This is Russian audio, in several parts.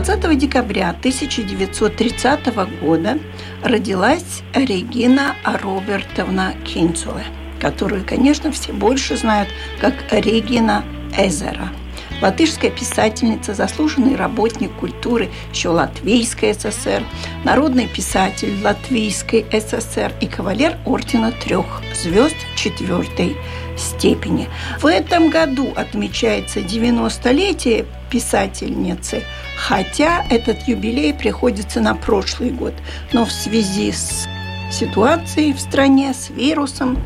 20 декабря 1930 года родилась Регина Робертовна Кинцуле, которую, конечно, все больше знают как Регина Эзера – латышская писательница, заслуженный работник культуры еще Латвийской ССР, народный писатель Латвийской ССР и кавалер ордена трех звезд четвертой степени. В этом году отмечается 90-летие писательницы, хотя этот юбилей приходится на прошлый год. Но в связи с ситуацией в стране, с вирусом,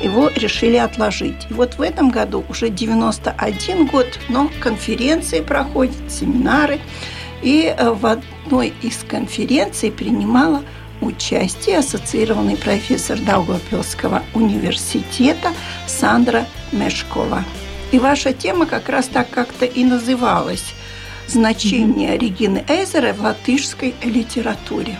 его решили отложить. И вот в этом году уже 91 год, но конференции проходят, семинары. И э, в одной из конференций принимала участие ассоциированный профессор Даугавпилского университета Сандра Мешкова. И ваша тема как раз так как-то и называлась «Значение Регины Эйзера в латышской литературе».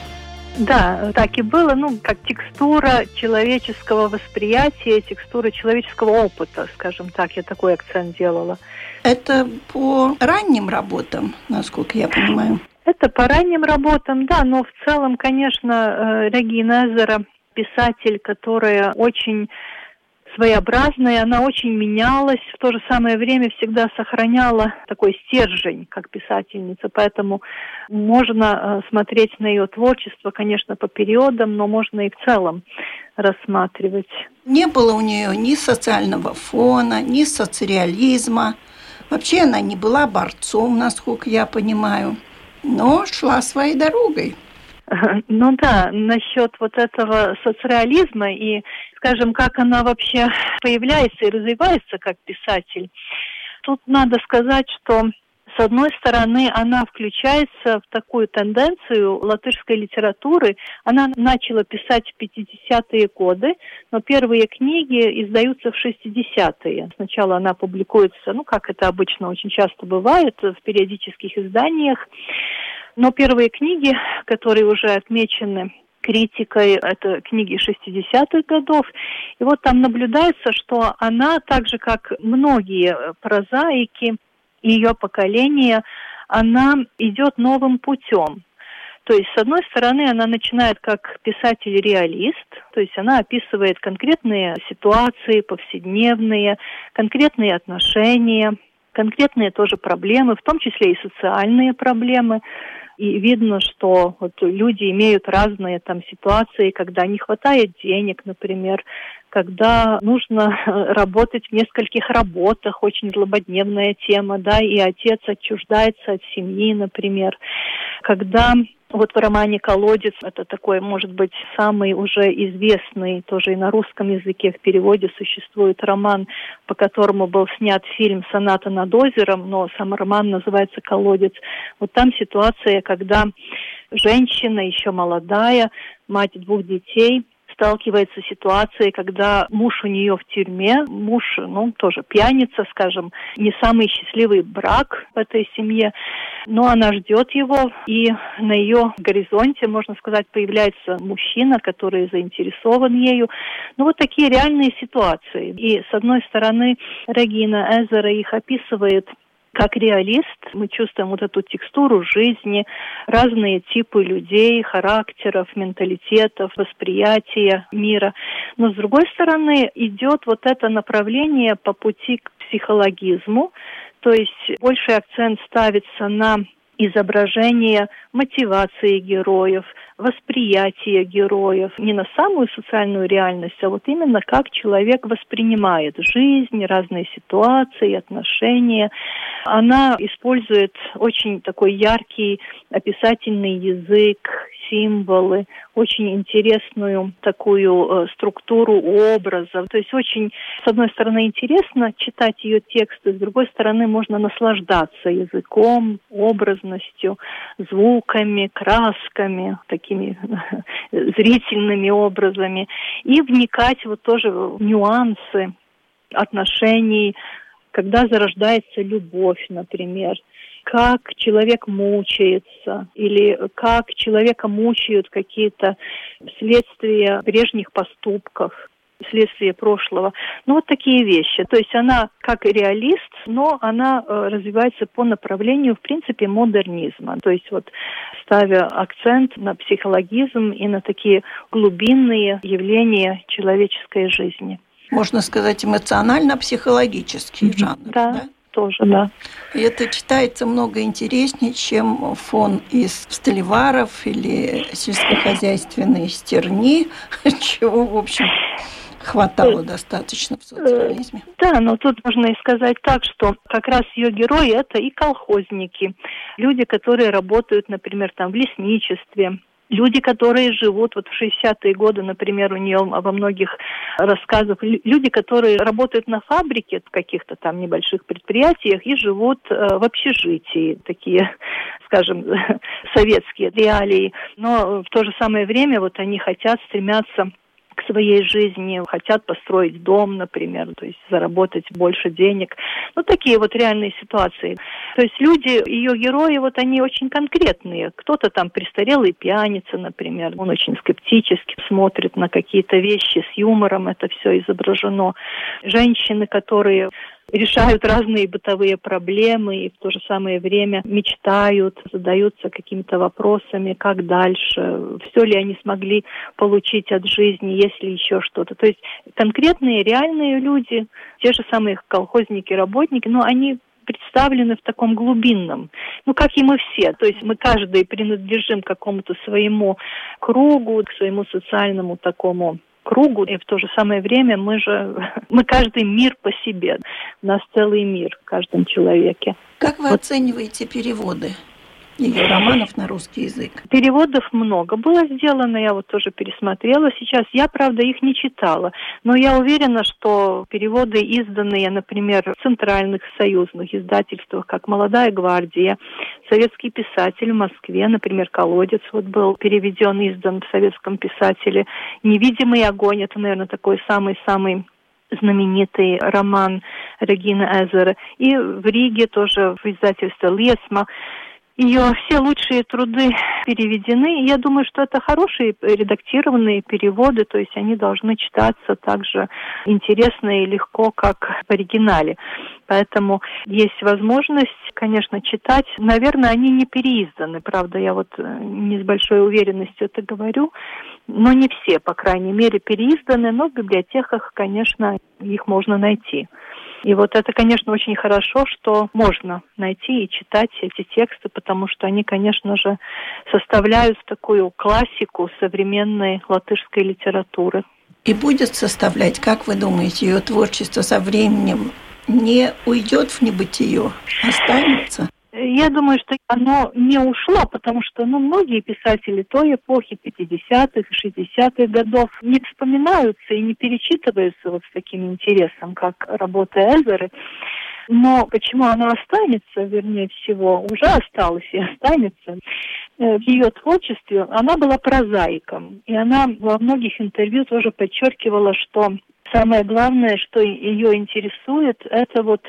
Да, так и было, ну, как текстура человеческого восприятия, текстура человеческого опыта, скажем так, я такой акцент делала. Это по ранним работам, насколько я понимаю. Это по ранним работам, да, но в целом, конечно, э, Регина Эзера писатель, которая очень своеобразная, она очень менялась, в то же самое время всегда сохраняла такой стержень, как писательница, поэтому можно э, смотреть на ее творчество, конечно, по периодам, но можно и в целом рассматривать. Не было у нее ни социального фона, ни соцреализма. Вообще она не была борцом, насколько я понимаю, но шла своей дорогой. Ну да, насчет вот этого соцреализма и, скажем, как она вообще появляется и развивается как писатель. Тут надо сказать, что с одной стороны, она включается в такую тенденцию латышской литературы. Она начала писать в 50-е годы, но первые книги издаются в 60-е. Сначала она публикуется, ну, как это обычно очень часто бывает, в периодических изданиях. Но первые книги, которые уже отмечены критикой, это книги 60-х годов. И вот там наблюдается, что она, так же как многие прозаики ее поколения, она идет новым путем. То есть, с одной стороны, она начинает как писатель-реалист, то есть она описывает конкретные ситуации, повседневные, конкретные отношения, конкретные тоже проблемы, в том числе и социальные проблемы. И видно, что вот люди имеют разные там ситуации, когда не хватает денег, например, когда нужно работать в нескольких работах, очень злободневная тема, да, и отец отчуждается от семьи, например, когда вот в романе «Колодец» это такой, может быть, самый уже известный, тоже и на русском языке в переводе существует роман, по которому был снят фильм «Соната над озером», но сам роман называется «Колодец». Вот там ситуация, когда женщина еще молодая, мать двух детей – сталкивается с ситуацией, когда муж у нее в тюрьме, муж, ну, тоже пьяница, скажем, не самый счастливый брак в этой семье, но она ждет его, и на ее горизонте, можно сказать, появляется мужчина, который заинтересован ею. Ну, вот такие реальные ситуации. И, с одной стороны, Регина Эзера их описывает как реалист мы чувствуем вот эту текстуру жизни, разные типы людей, характеров, менталитетов, восприятия мира. Но с другой стороны идет вот это направление по пути к психологизму, то есть больший акцент ставится на изображение мотивации героев, восприятие героев, не на самую социальную реальность, а вот именно как человек воспринимает жизнь, разные ситуации, отношения. Она использует очень такой яркий описательный язык, символы, очень интересную такую э, структуру образов. То есть очень, с одной стороны, интересно читать ее тексты, с другой стороны, можно наслаждаться языком, образностью, звуками, красками, такими зрительными образами и вникать вот тоже в нюансы отношений, когда зарождается любовь, например, как человек мучается или как человека мучают какие-то следствия прежних поступков следствие прошлого. Ну, вот такие вещи. То есть она как реалист, но она э, развивается по направлению, в принципе, модернизма. То есть вот ставя акцент на психологизм и на такие глубинные явления человеческой жизни. Можно сказать, эмоционально-психологический жанр. Да, да, тоже, да. И это читается много интереснее, чем фон из столеваров или сельскохозяйственные стерни, чего, в общем, хватало достаточно в социализме. Да, но тут можно и сказать так, что как раз ее герои это и колхозники, люди, которые работают, например, там в лесничестве, Люди, которые живут, вот в 60-е годы, например, у нее во многих рассказах, люди, которые работают на фабрике, в каких-то там небольших предприятиях и живут э, в общежитии, такие, скажем, советские реалии. Но в то же самое время вот они хотят, стремятся к своей жизни, хотят построить дом, например, то есть заработать больше денег. Ну, такие вот реальные ситуации. То есть люди, ее герои, вот они очень конкретные. Кто-то там престарелый пьяница, например, он очень скептически смотрит на какие-то вещи с юмором, это все изображено. Женщины, которые решают разные бытовые проблемы и в то же самое время мечтают, задаются какими-то вопросами, как дальше, все ли они смогли получить от жизни, есть ли еще что-то. То есть конкретные, реальные люди, те же самые колхозники, работники, но они представлены в таком глубинном, ну, как и мы все. То есть мы каждый принадлежим какому-то своему кругу, к своему социальному такому кругу, и в то же самое время мы же, мы каждый мир по себе. У нас целый мир в каждом человеке. Как вы вот. оцениваете переводы? Ее романов на русский язык? Переводов много было сделано, я вот тоже пересмотрела сейчас. Я, правда, их не читала, но я уверена, что переводы, изданные, например, в центральных союзных издательствах, как «Молодая гвардия», «Советский писатель» в Москве, например, «Колодец» вот был переведен, издан в советском писателе. «Невидимый огонь» — это, наверное, такой самый-самый знаменитый роман Регины Эзера. И в Риге тоже в издательстве Лесма ее все лучшие труды переведены. Я думаю, что это хорошие редактированные переводы, то есть они должны читаться так же интересно и легко, как в оригинале. Поэтому есть возможность, конечно, читать. Наверное, они не переизданы, правда, я вот э, не с большой уверенностью это говорю, но не все, по крайней мере, переизданы, но в библиотеках, конечно, их можно найти. И вот это, конечно, очень хорошо, что можно найти и читать эти тексты, потому что они, конечно же, составляют такую классику современной латышской литературы. И будет составлять, как вы думаете, ее творчество со временем не уйдет в небытие, останется? Я думаю, что оно не ушло, потому что ну, многие писатели той эпохи 50-х, 60-х годов не вспоминаются и не перечитываются вот с таким интересом, как работа Эзеры. Но почему оно останется, вернее всего, уже осталось и останется, э, в ее творчестве, она была прозаиком. И она во многих интервью тоже подчеркивала, что самое главное, что ее интересует, это вот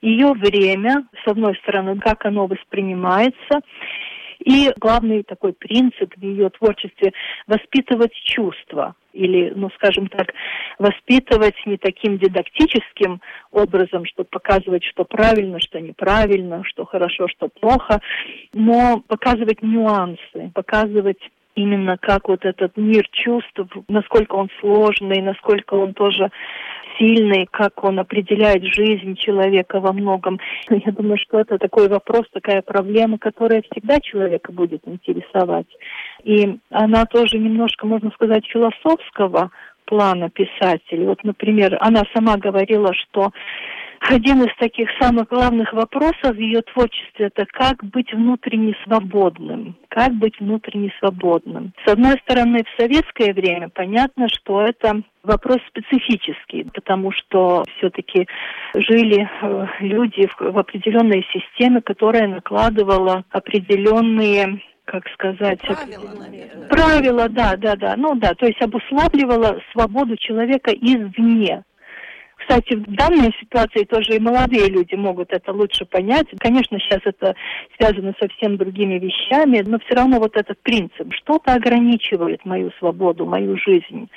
ее время, с одной стороны, как оно воспринимается, и главный такой принцип в ее творчестве – воспитывать чувства или, ну, скажем так, воспитывать не таким дидактическим образом, чтобы показывать, что правильно, что неправильно, что хорошо, что плохо, но показывать нюансы, показывать именно как вот этот мир чувств, насколько он сложный, насколько он тоже сильный, как он определяет жизнь человека во многом. Я думаю, что это такой вопрос, такая проблема, которая всегда человека будет интересовать. И она тоже немножко, можно сказать, философского плана писателей. Вот, например, она сама говорила, что один из таких самых главных вопросов в ее творчестве – это как быть внутренне свободным. Как быть внутренне свободным. С одной стороны, в советское время понятно, что это вопрос специфический, потому что все-таки жили э, люди в, определенной системе, которая накладывала определенные как сказать, правила, правила, да, да, да, ну да, то есть обуславливала свободу человека извне. Кстати, в данной ситуации тоже и молодые люди могут это лучше понять. Конечно, сейчас это связано совсем другими вещами, но все равно вот этот принцип, что-то ограничивает мою свободу, мою жизнь.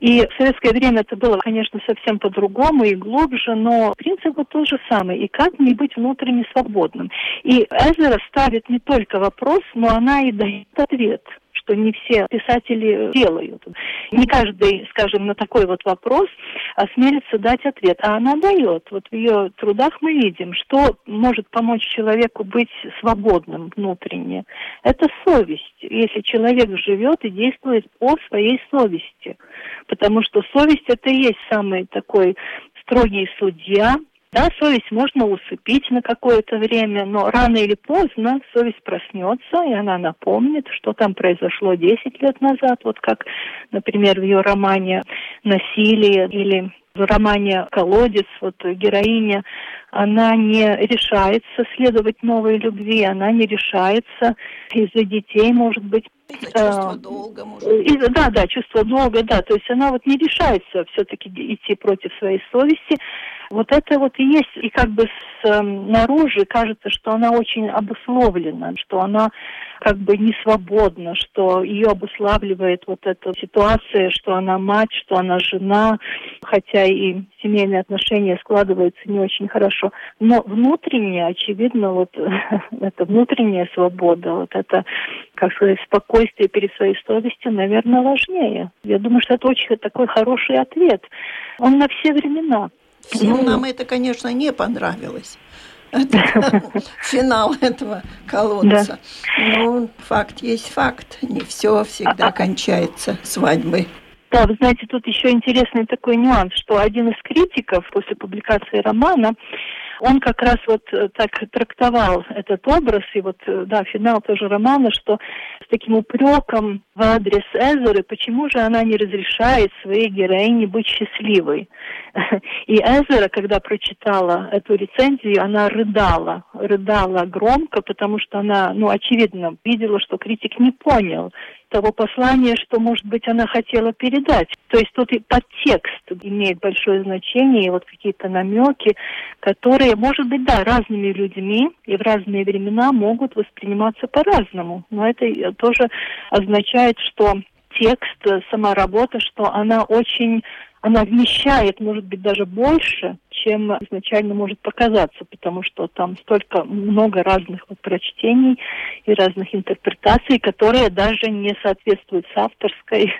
И в советское время это было, конечно, совсем по-другому и глубже, но принцип вот тот же самый. И как мне быть внутренне свободным? И Эзера ставит не только вопрос, но она и дает ответ что не все писатели делают. Не каждый, скажем, на такой вот вопрос осмелится дать ответ, а она дает. Вот в ее трудах мы видим, что может помочь человеку быть свободным внутренне. Это совесть, если человек живет и действует по своей совести. Потому что совесть это и есть самый такой строгий судья, да, совесть можно усыпить на какое-то время, но рано или поздно совесть проснется, и она напомнит, что там произошло 10 лет назад, вот как, например, в ее романе «Насилие» или в романе «Колодец» вот героиня, она не решается следовать новой любви, она не решается из-за детей, может быть, чувство э, долга, может быть. Да, да, чувство долга, да. То есть она вот не решается все-таки идти против своей совести. Вот это вот и есть, и как бы снаружи кажется, что она очень обусловлена, что она как бы не свободна, что ее обуславливает вот эта ситуация, что она мать, что она жена, хотя и семейные отношения складываются не очень хорошо. Но внутренне, очевидно, вот эта внутренняя свобода, вот это, как сказать, спокойствие перед своей совестью, наверное, важнее. Я думаю, что это очень такой хороший ответ. Он на все времена. Всем ну, нам это, конечно, не понравилось. Это финал этого колодца. Да. Ну, факт есть факт. Не все всегда а, а кончается свадьбой. Да, вы знаете, тут еще интересный такой нюанс, что один из критиков после публикации романа он как раз вот э, так трактовал этот образ, и вот, э, да, финал тоже романа, что с таким упреком в адрес Эзеры, почему же она не разрешает своей героине быть счастливой. И Эзера, когда прочитала эту рецензию, она рыдала, рыдала громко, потому что она, ну, очевидно, видела, что критик не понял того послания, что, может быть, она хотела передать. То есть тут и подтекст имеет большое значение, и вот какие-то намеки, которые, может быть, да, разными людьми и в разные времена могут восприниматься по-разному. Но это тоже означает, что текст, сама работа, что она очень она вмещает, может быть, даже больше, чем изначально может показаться, потому что там столько много разных вот прочтений и разных интерпретаций, которые даже не соответствуют с авторской.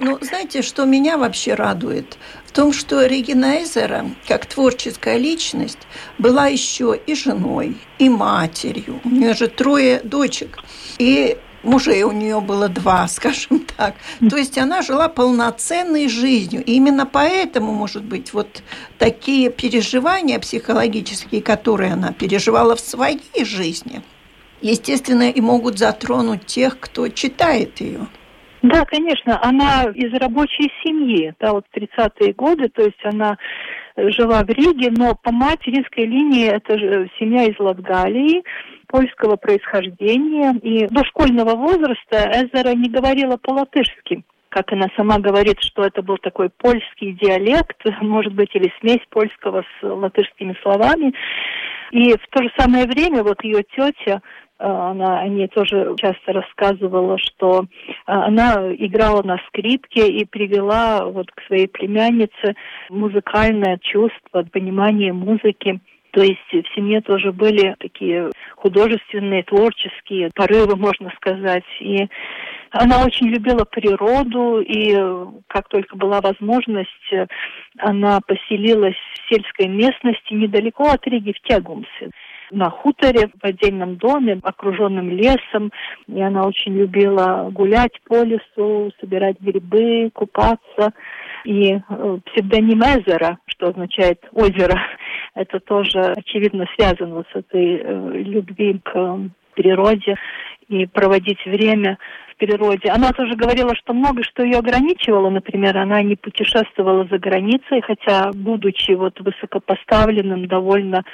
Ну, знаете, что меня вообще радует? В том, что Регина Эзера, как творческая личность, была еще и женой, и матерью. У нее же трое дочек. И мужей у нее было два, скажем так. То есть она жила полноценной жизнью. И именно поэтому, может быть, вот такие переживания психологические, которые она переживала в своей жизни, естественно, и могут затронуть тех, кто читает ее. Да, конечно, она из рабочей семьи, да, вот 30-е годы, то есть она жила в Риге, но по материнской линии это же семья из Латгалии, польского происхождения. И до школьного возраста Эзера не говорила по-латышски как она сама говорит, что это был такой польский диалект, может быть, или смесь польского с латышскими словами. И в то же самое время вот ее тетя, э, она о ней тоже часто рассказывала, что э, она играла на скрипке и привела вот к своей племяннице музыкальное чувство, понимание музыки. То есть в семье тоже были такие художественные, творческие порывы, можно сказать. И она очень любила природу, и как только была возможность, она поселилась в сельской местности недалеко от Риги, в Тягумсе на хуторе в отдельном доме, окруженном лесом. И она очень любила гулять по лесу, собирать грибы, купаться. И э, псевдоним Эзера, что означает озеро, это тоже, очевидно, связано с этой э, любви к природе и проводить время в природе. Она тоже говорила, что много что ее ограничивало. Например, она не путешествовала за границей, хотя, будучи вот высокопоставленным довольно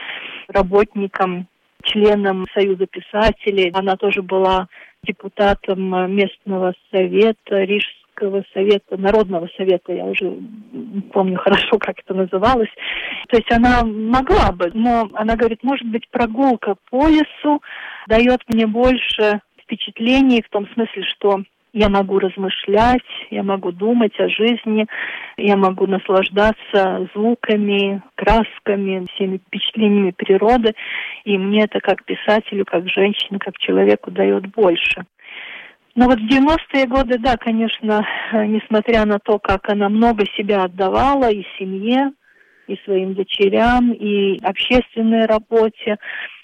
работником, членом Союза писателей, она тоже была депутатом местного совета Рижского совета, Народного совета, я уже помню хорошо, как это называлось. То есть она могла бы, но она говорит, может быть, прогулка по лесу дает мне больше впечатлений в том смысле, что я могу размышлять, я могу думать о жизни, я могу наслаждаться звуками, красками, всеми впечатлениями природы. И мне это как писателю, как женщине, как человеку дает больше. Но вот в 90-е годы, да, конечно, несмотря на то, как она много себя отдавала и семье, и своим дочерям, и общественной работе,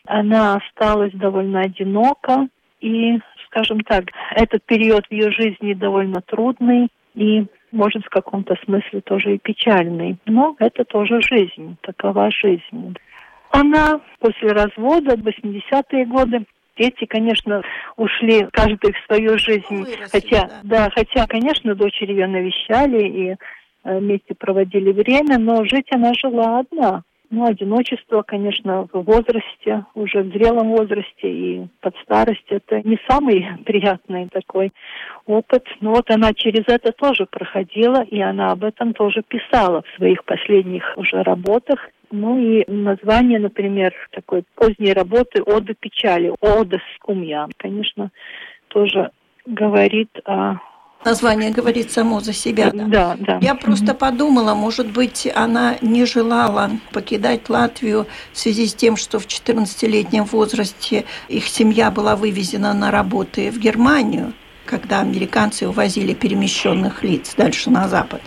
она осталась довольно одинока. И, скажем так, этот период в ее жизни довольно трудный и, может, в каком-то смысле тоже и печальный. Но это тоже жизнь, такова жизнь. Она после развода, 80-е годы, дети, конечно, ушли каждый в свою жизнь. Выросли, хотя, да. да, хотя, конечно, дочери ее навещали и э, вместе проводили время, но жить она жила одна. Ну, одиночество, конечно, в возрасте, уже в зрелом возрасте и под старость, это не самый приятный такой опыт. Но вот она через это тоже проходила, и она об этом тоже писала в своих последних уже работах. Ну и название, например, такой поздней работы «Ода печали», «Ода скумья», конечно, тоже говорит о Название говорит само за себя. Да, да. да. Я просто угу. подумала, может быть, она не желала покидать Латвию в связи с тем, что в 14-летнем возрасте их семья была вывезена на работы в Германию, когда американцы увозили перемещенных лиц дальше на запад.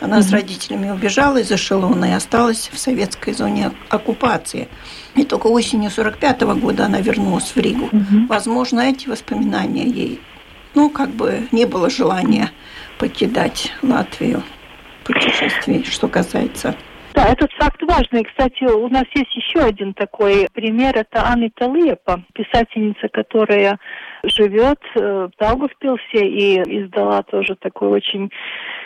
Она mm с родителями убежала из эшелона и осталась в советской зоне оккупации. И только осенью 45 -го года она вернулась в Ригу. mm Возможно, эти воспоминания ей ну, как бы не было желания покидать Латвию путешествий, что касается да, этот факт важный. Кстати, у нас есть еще один такой пример. Это Анна Талиепа, писательница, которая живет э, в Даугавпилсе и издала тоже такой очень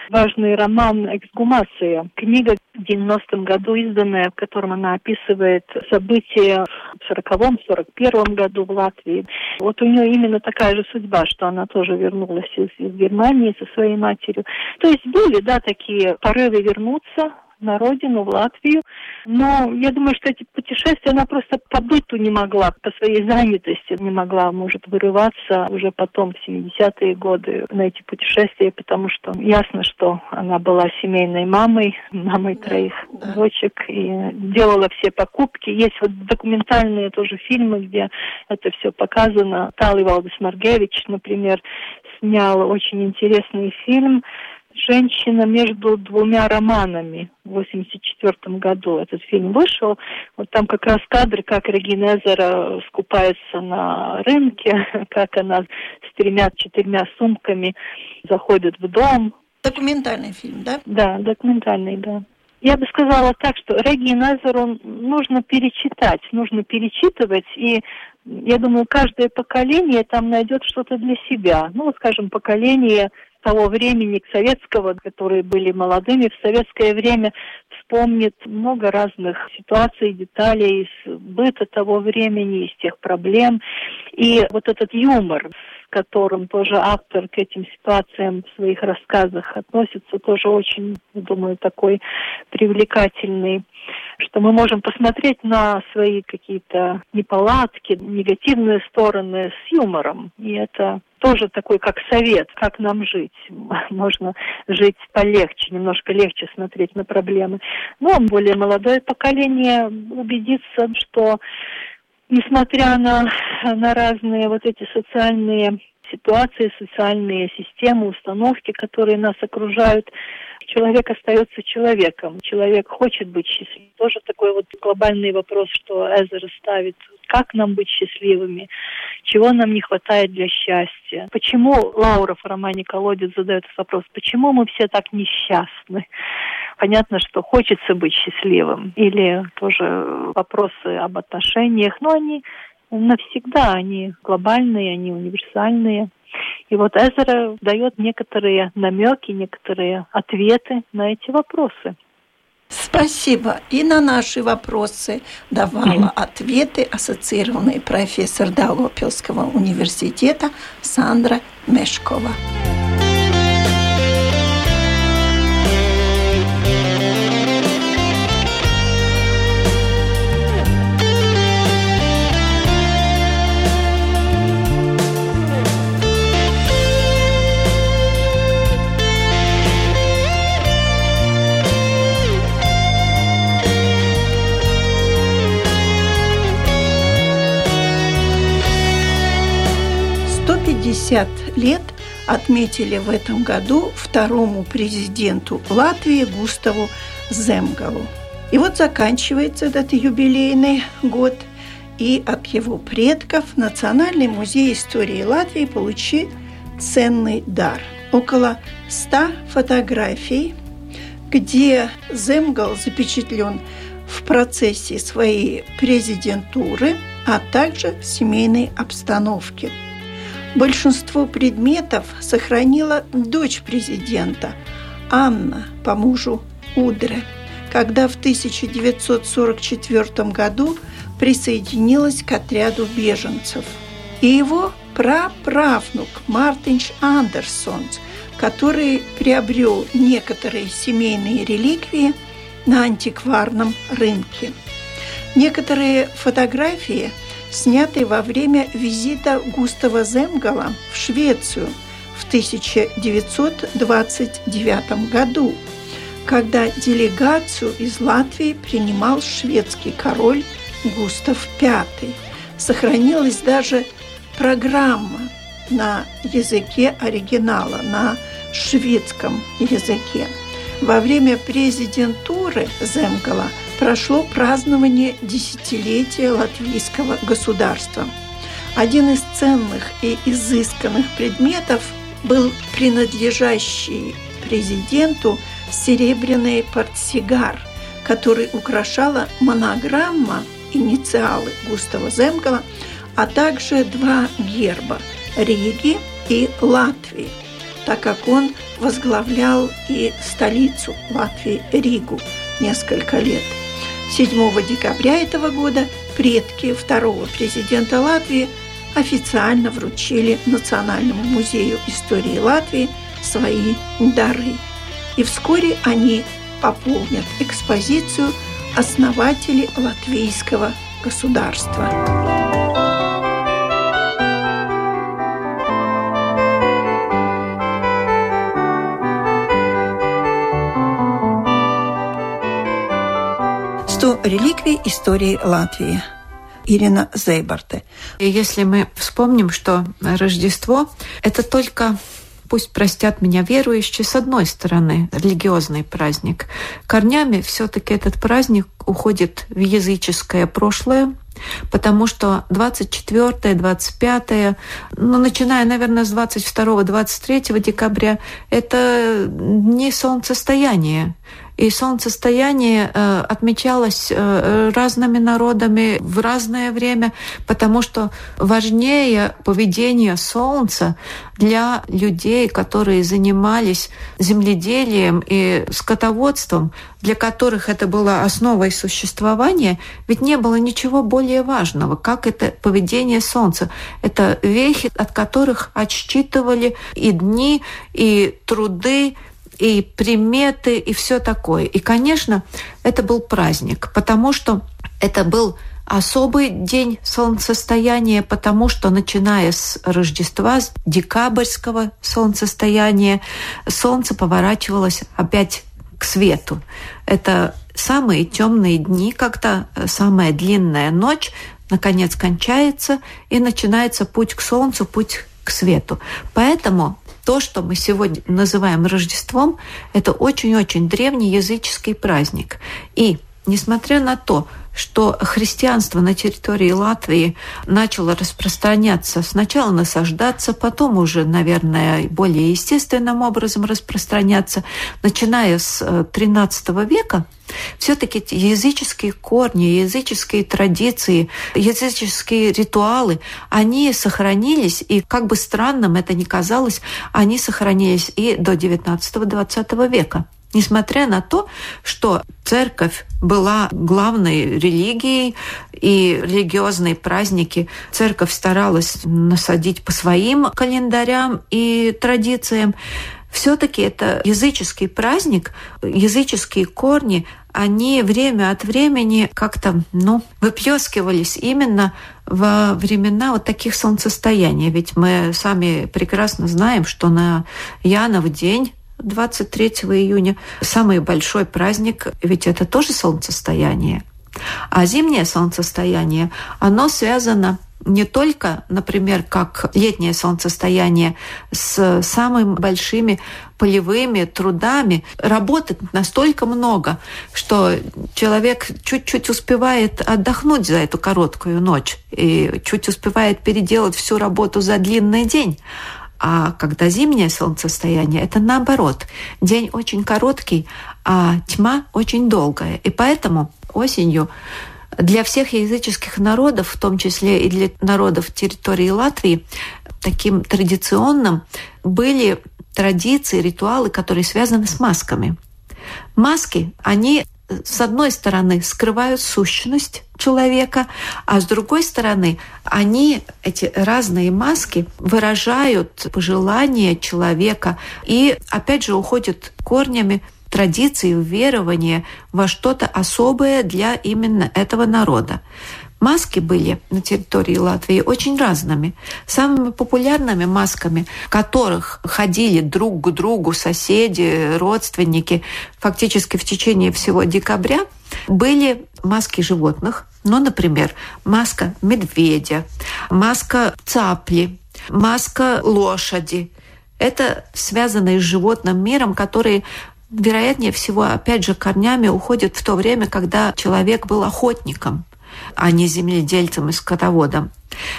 важный роман «Эксгумация». Книга в 90-м году изданная, в котором она описывает события в 40-м, 41-м году в Латвии. Вот у нее именно такая же судьба, что она тоже вернулась из, из Германии со своей матерью. То есть были, да, такие порывы вернуться, на родину, в Латвию. Но я думаю, что эти путешествия она просто по быту не могла, по своей занятости не могла, может, вырываться уже потом, в 70-е годы, на эти путешествия, потому что ясно, что она была семейной мамой, мамой да, троих да. дочек, и делала все покупки. Есть вот документальные тоже фильмы, где это все показано. Тали Валдес Маргевич, например, снял очень интересный фильм «Женщина между двумя романами» в 1984 году. Этот фильм вышел. Вот там как раз кадры, как Регина Эзера скупается на рынке, как она с тремя-четырьмя сумками заходит в дом. Документальный фильм, да? Да, документальный, да. Я бы сказала так, что Реги Назару нужно перечитать, нужно перечитывать, и я думаю, каждое поколение там найдет что-то для себя. Ну, вот, скажем, поколение того времени, советского, которые были молодыми, в советское время вспомнит много разных ситуаций, деталей из быта того времени, из тех проблем. И вот этот юмор, с которым тоже автор к этим ситуациям в своих рассказах относится, тоже очень, думаю, такой привлекательный что мы можем посмотреть на свои какие-то неполадки, негативные стороны с юмором. И это тоже такой как совет, как нам жить. Можно жить полегче, немножко легче смотреть на проблемы. Но более молодое поколение убедится, что несмотря на, на разные вот эти социальные ситуации, социальные системы, установки, которые нас окружают. Человек остается человеком. Человек хочет быть счастливым. Тоже такой вот глобальный вопрос, что Эзер ставит. Как нам быть счастливыми? Чего нам не хватает для счастья? Почему Лаура в романе «Колодец» задает этот вопрос? Почему мы все так несчастны? Понятно, что хочется быть счастливым. Или тоже вопросы об отношениях. Но они навсегда, они глобальные, они универсальные. И вот Эзера дает некоторые намеки, некоторые ответы на эти вопросы. Спасибо. И на наши вопросы давала ответы ассоциированный профессор Даугавпилского университета Сандра Мешкова. 50 лет отметили в этом году второму президенту Латвии Густаву Земгалу. И вот заканчивается этот юбилейный год, и от его предков Национальный музей истории Латвии получил ценный дар. Около ста фотографий, где Земгал запечатлен в процессе своей президентуры, а также в семейной обстановке – Большинство предметов сохранила дочь президента Анна по мужу Удре, когда в 1944 году присоединилась к отряду беженцев. И его праправнук Мартинш Андерсонс, который приобрел некоторые семейные реликвии на антикварном рынке. Некоторые фотографии – снятый во время визита Густава Земгала в Швецию в 1929 году, когда делегацию из Латвии принимал шведский король Густав V. Сохранилась даже программа на языке оригинала, на шведском языке. Во время президентуры Земгала – прошло празднование десятилетия латвийского государства. Один из ценных и изысканных предметов был принадлежащий президенту серебряный портсигар, который украшала монограмма инициалы Густава Земгала, а также два герба – Риги и Латвии, так как он возглавлял и столицу Латвии Ригу несколько лет – 7 декабря этого года предки второго президента Латвии официально вручили Национальному музею истории Латвии свои дары. И вскоре они пополнят экспозицию основатели латвийского государства. Реликвий истории Латвии. Ирина Зейбарте. Если мы вспомним, что Рождество – это только пусть простят меня верующие, с одной стороны, религиозный праздник. Корнями все-таки этот праздник уходит в языческое прошлое, потому что 24 25 ну, начиная, наверное, с 22-23 декабря, это не солнцестояние, и солнцестояние э, отмечалось э, разными народами в разное время, потому что важнее поведение Солнца для людей, которые занимались земледелием и скотоводством, для которых это было основой существования, ведь не было ничего более важного, как это поведение Солнца. Это вехи, от которых отсчитывали и дни, и труды, и приметы, и все такое. И, конечно, это был праздник, потому что это был особый день солнцестояния, потому что начиная с Рождества, с декабрьского солнцестояния, солнце поворачивалось опять к свету. Это самые темные дни, когда самая длинная ночь наконец кончается, и начинается путь к солнцу, путь к свету. Поэтому то, что мы сегодня называем Рождеством, это очень-очень древний языческий праздник. И несмотря на то, что христианство на территории Латвии начало распространяться, сначала насаждаться, потом уже, наверное, более естественным образом распространяться, начиная с XIII э, века, все-таки языческие корни, языческие традиции, языческие ритуалы, они сохранились, и как бы странным это ни казалось, они сохранились и до XIX-XX века несмотря на то, что церковь была главной религией, и религиозные праздники церковь старалась насадить по своим календарям и традициям, все-таки это языческий праздник, языческие корни, они время от времени как-то, ну, выплескивались именно во времена вот таких солнцестояний. Ведь мы сами прекрасно знаем, что на Янов день 23 июня. Самый большой праздник, ведь это тоже солнцестояние. А зимнее солнцестояние, оно связано не только, например, как летнее солнцестояние с самыми большими полевыми трудами. Работы настолько много, что человек чуть-чуть успевает отдохнуть за эту короткую ночь и чуть успевает переделать всю работу за длинный день. А когда зимнее солнцестояние, это наоборот. День очень короткий, а тьма очень долгая. И поэтому осенью для всех языческих народов, в том числе и для народов территории Латвии, таким традиционным были традиции, ритуалы, которые связаны с масками. Маски, они с одной стороны, скрывают сущность человека, а с другой стороны, они, эти разные маски, выражают пожелания человека и, опять же, уходят корнями традиции, верования во что-то особое для именно этого народа. Маски были на территории Латвии очень разными. Самыми популярными масками, которых ходили друг к другу соседи, родственники, фактически в течение всего декабря, были маски животных, ну, например, маска медведя, маска цапли, маска лошади. Это связанные с животным миром, которые вероятнее всего, опять же, корнями уходят в то время, когда человек был охотником а не земледельцем и скотоводом.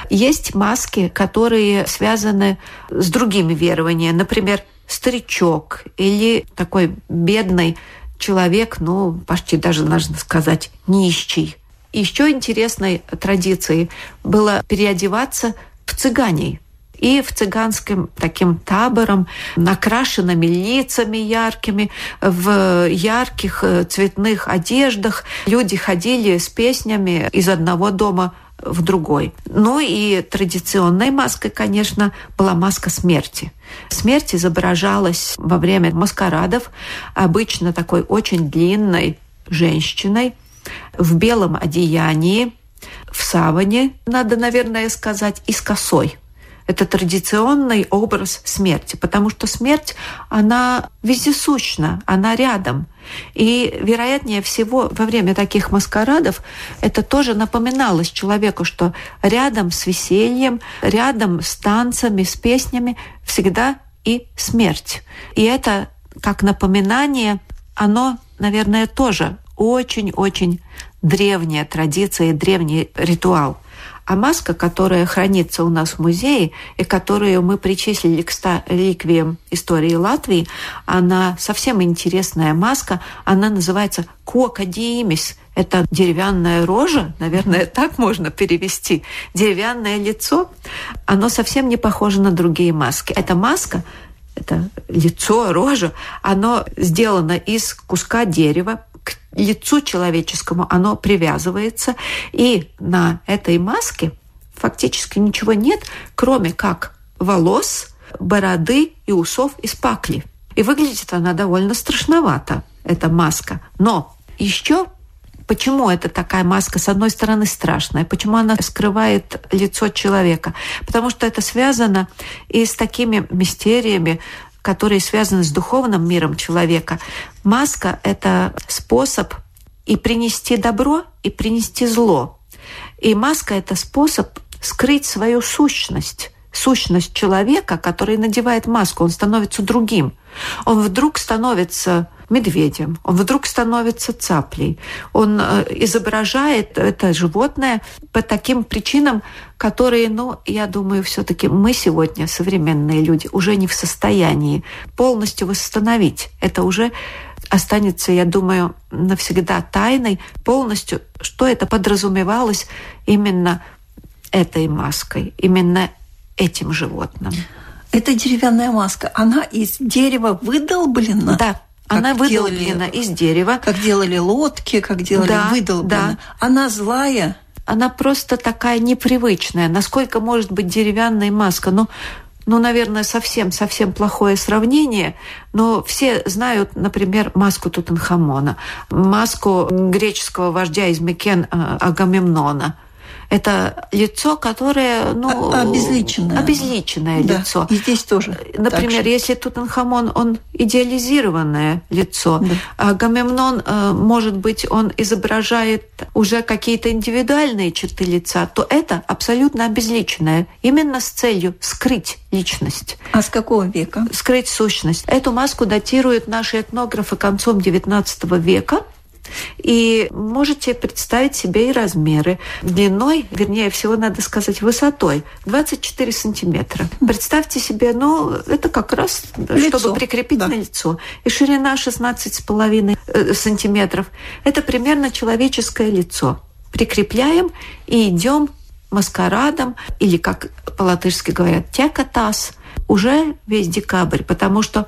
Есть маски, которые связаны с другими верованиями. Например, старичок или такой бедный человек, ну, почти даже, можно сказать, нищий. Еще интересной традицией было переодеваться в цыганей и в цыганским таким табором, накрашенными лицами яркими, в ярких э, цветных одеждах. Люди ходили с песнями из одного дома в другой. Ну и традиционной маской, конечно, была маска смерти. Смерть изображалась во время маскарадов, обычно такой очень длинной женщиной в белом одеянии, в саване, надо, наверное, сказать, и с косой. Это традиционный образ смерти, потому что смерть, она вездесущна, она рядом. И, вероятнее всего, во время таких маскарадов это тоже напоминалось человеку, что рядом с весельем, рядом с танцами, с песнями всегда и смерть. И это как напоминание, оно, наверное, тоже очень-очень древняя традиция и древний ритуал. А маска, которая хранится у нас в музее и которую мы причислили к 100 реликвиям истории Латвии, она совсем интересная маска. Она называется кокадиимис. Это деревянная рожа, наверное, так можно перевести. Деревянное лицо. Оно совсем не похоже на другие маски. Эта маска это лицо, рожа, оно сделано из куска дерева, к лицу человеческому оно привязывается, и на этой маске фактически ничего нет, кроме как волос, бороды и усов из пакли. И выглядит она довольно страшновато, эта маска. Но еще Почему это такая маска, с одной стороны, страшная? Почему она скрывает лицо человека? Потому что это связано и с такими мистериями, которые связаны с духовным миром человека. Маска — это способ и принести добро, и принести зло. И маска — это способ скрыть свою сущность, сущность человека, который надевает маску, он становится другим. Он вдруг становится медведем, он вдруг становится цаплей. Он э, изображает это животное по таким причинам, которые, ну, я думаю, все-таки мы сегодня, современные люди, уже не в состоянии полностью восстановить. Это уже останется, я думаю, навсегда тайной полностью, что это подразумевалось именно этой маской, именно этим животным. Эта деревянная маска, она из дерева выдолблена? Да, она выдолблена делали, из дерева. Как делали лодки, как делали да, выдолблена. Да. Она злая? Она просто такая непривычная. Насколько может быть деревянная маска? Ну, ну, наверное, совсем-совсем плохое сравнение, но все знают, например, маску Тутанхамона, маску греческого вождя из Микен э, Агамемнона – это лицо, которое, ну, обезличенное, обезличенное да. лицо. И здесь тоже. Например, если Тутанхамон, он идеализированное лицо, да. а Гамемнон, э, может быть, он изображает уже какие-то индивидуальные черты лица, то это абсолютно обезличенное, именно с целью скрыть личность. А с какого века? Скрыть сущность. Эту маску датируют наши этнографы концом XIX века. И можете представить себе и размеры. Длиной, вернее всего, надо сказать, высотой 24 сантиметра. Представьте себе, ну, это как раз, лицо. чтобы прикрепить да. на лицо. И ширина 16,5 э, сантиметров. Это примерно человеческое лицо. Прикрепляем и идем маскарадом, или, как по-латышски говорят, текатас, уже весь декабрь, потому что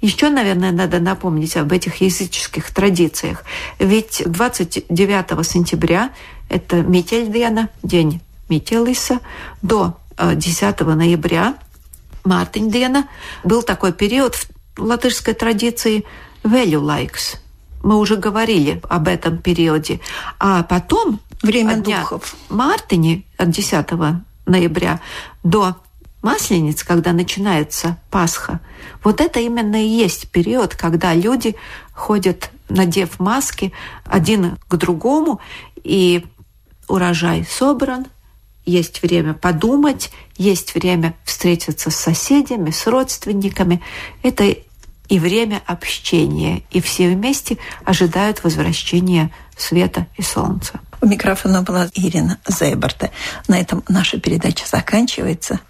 еще, наверное, надо напомнить об этих языческих традициях. Ведь 29 сентября это Метельдена, день Метелиса, до 10 э, ноября Мартиндена был такой период в латышской традиции Велюлайкс. Мы уже говорили об этом периоде. А потом Время духов. Мартине от 10 ноября до Маслениц, когда начинается Пасха, вот это именно и есть период, когда люди ходят, надев маски один к другому, и урожай собран, есть время подумать, есть время встретиться с соседями, с родственниками. Это и время общения, и все вместе ожидают возвращения света и солнца. У микрофона была Ирина Зейберта. На этом наша передача заканчивается.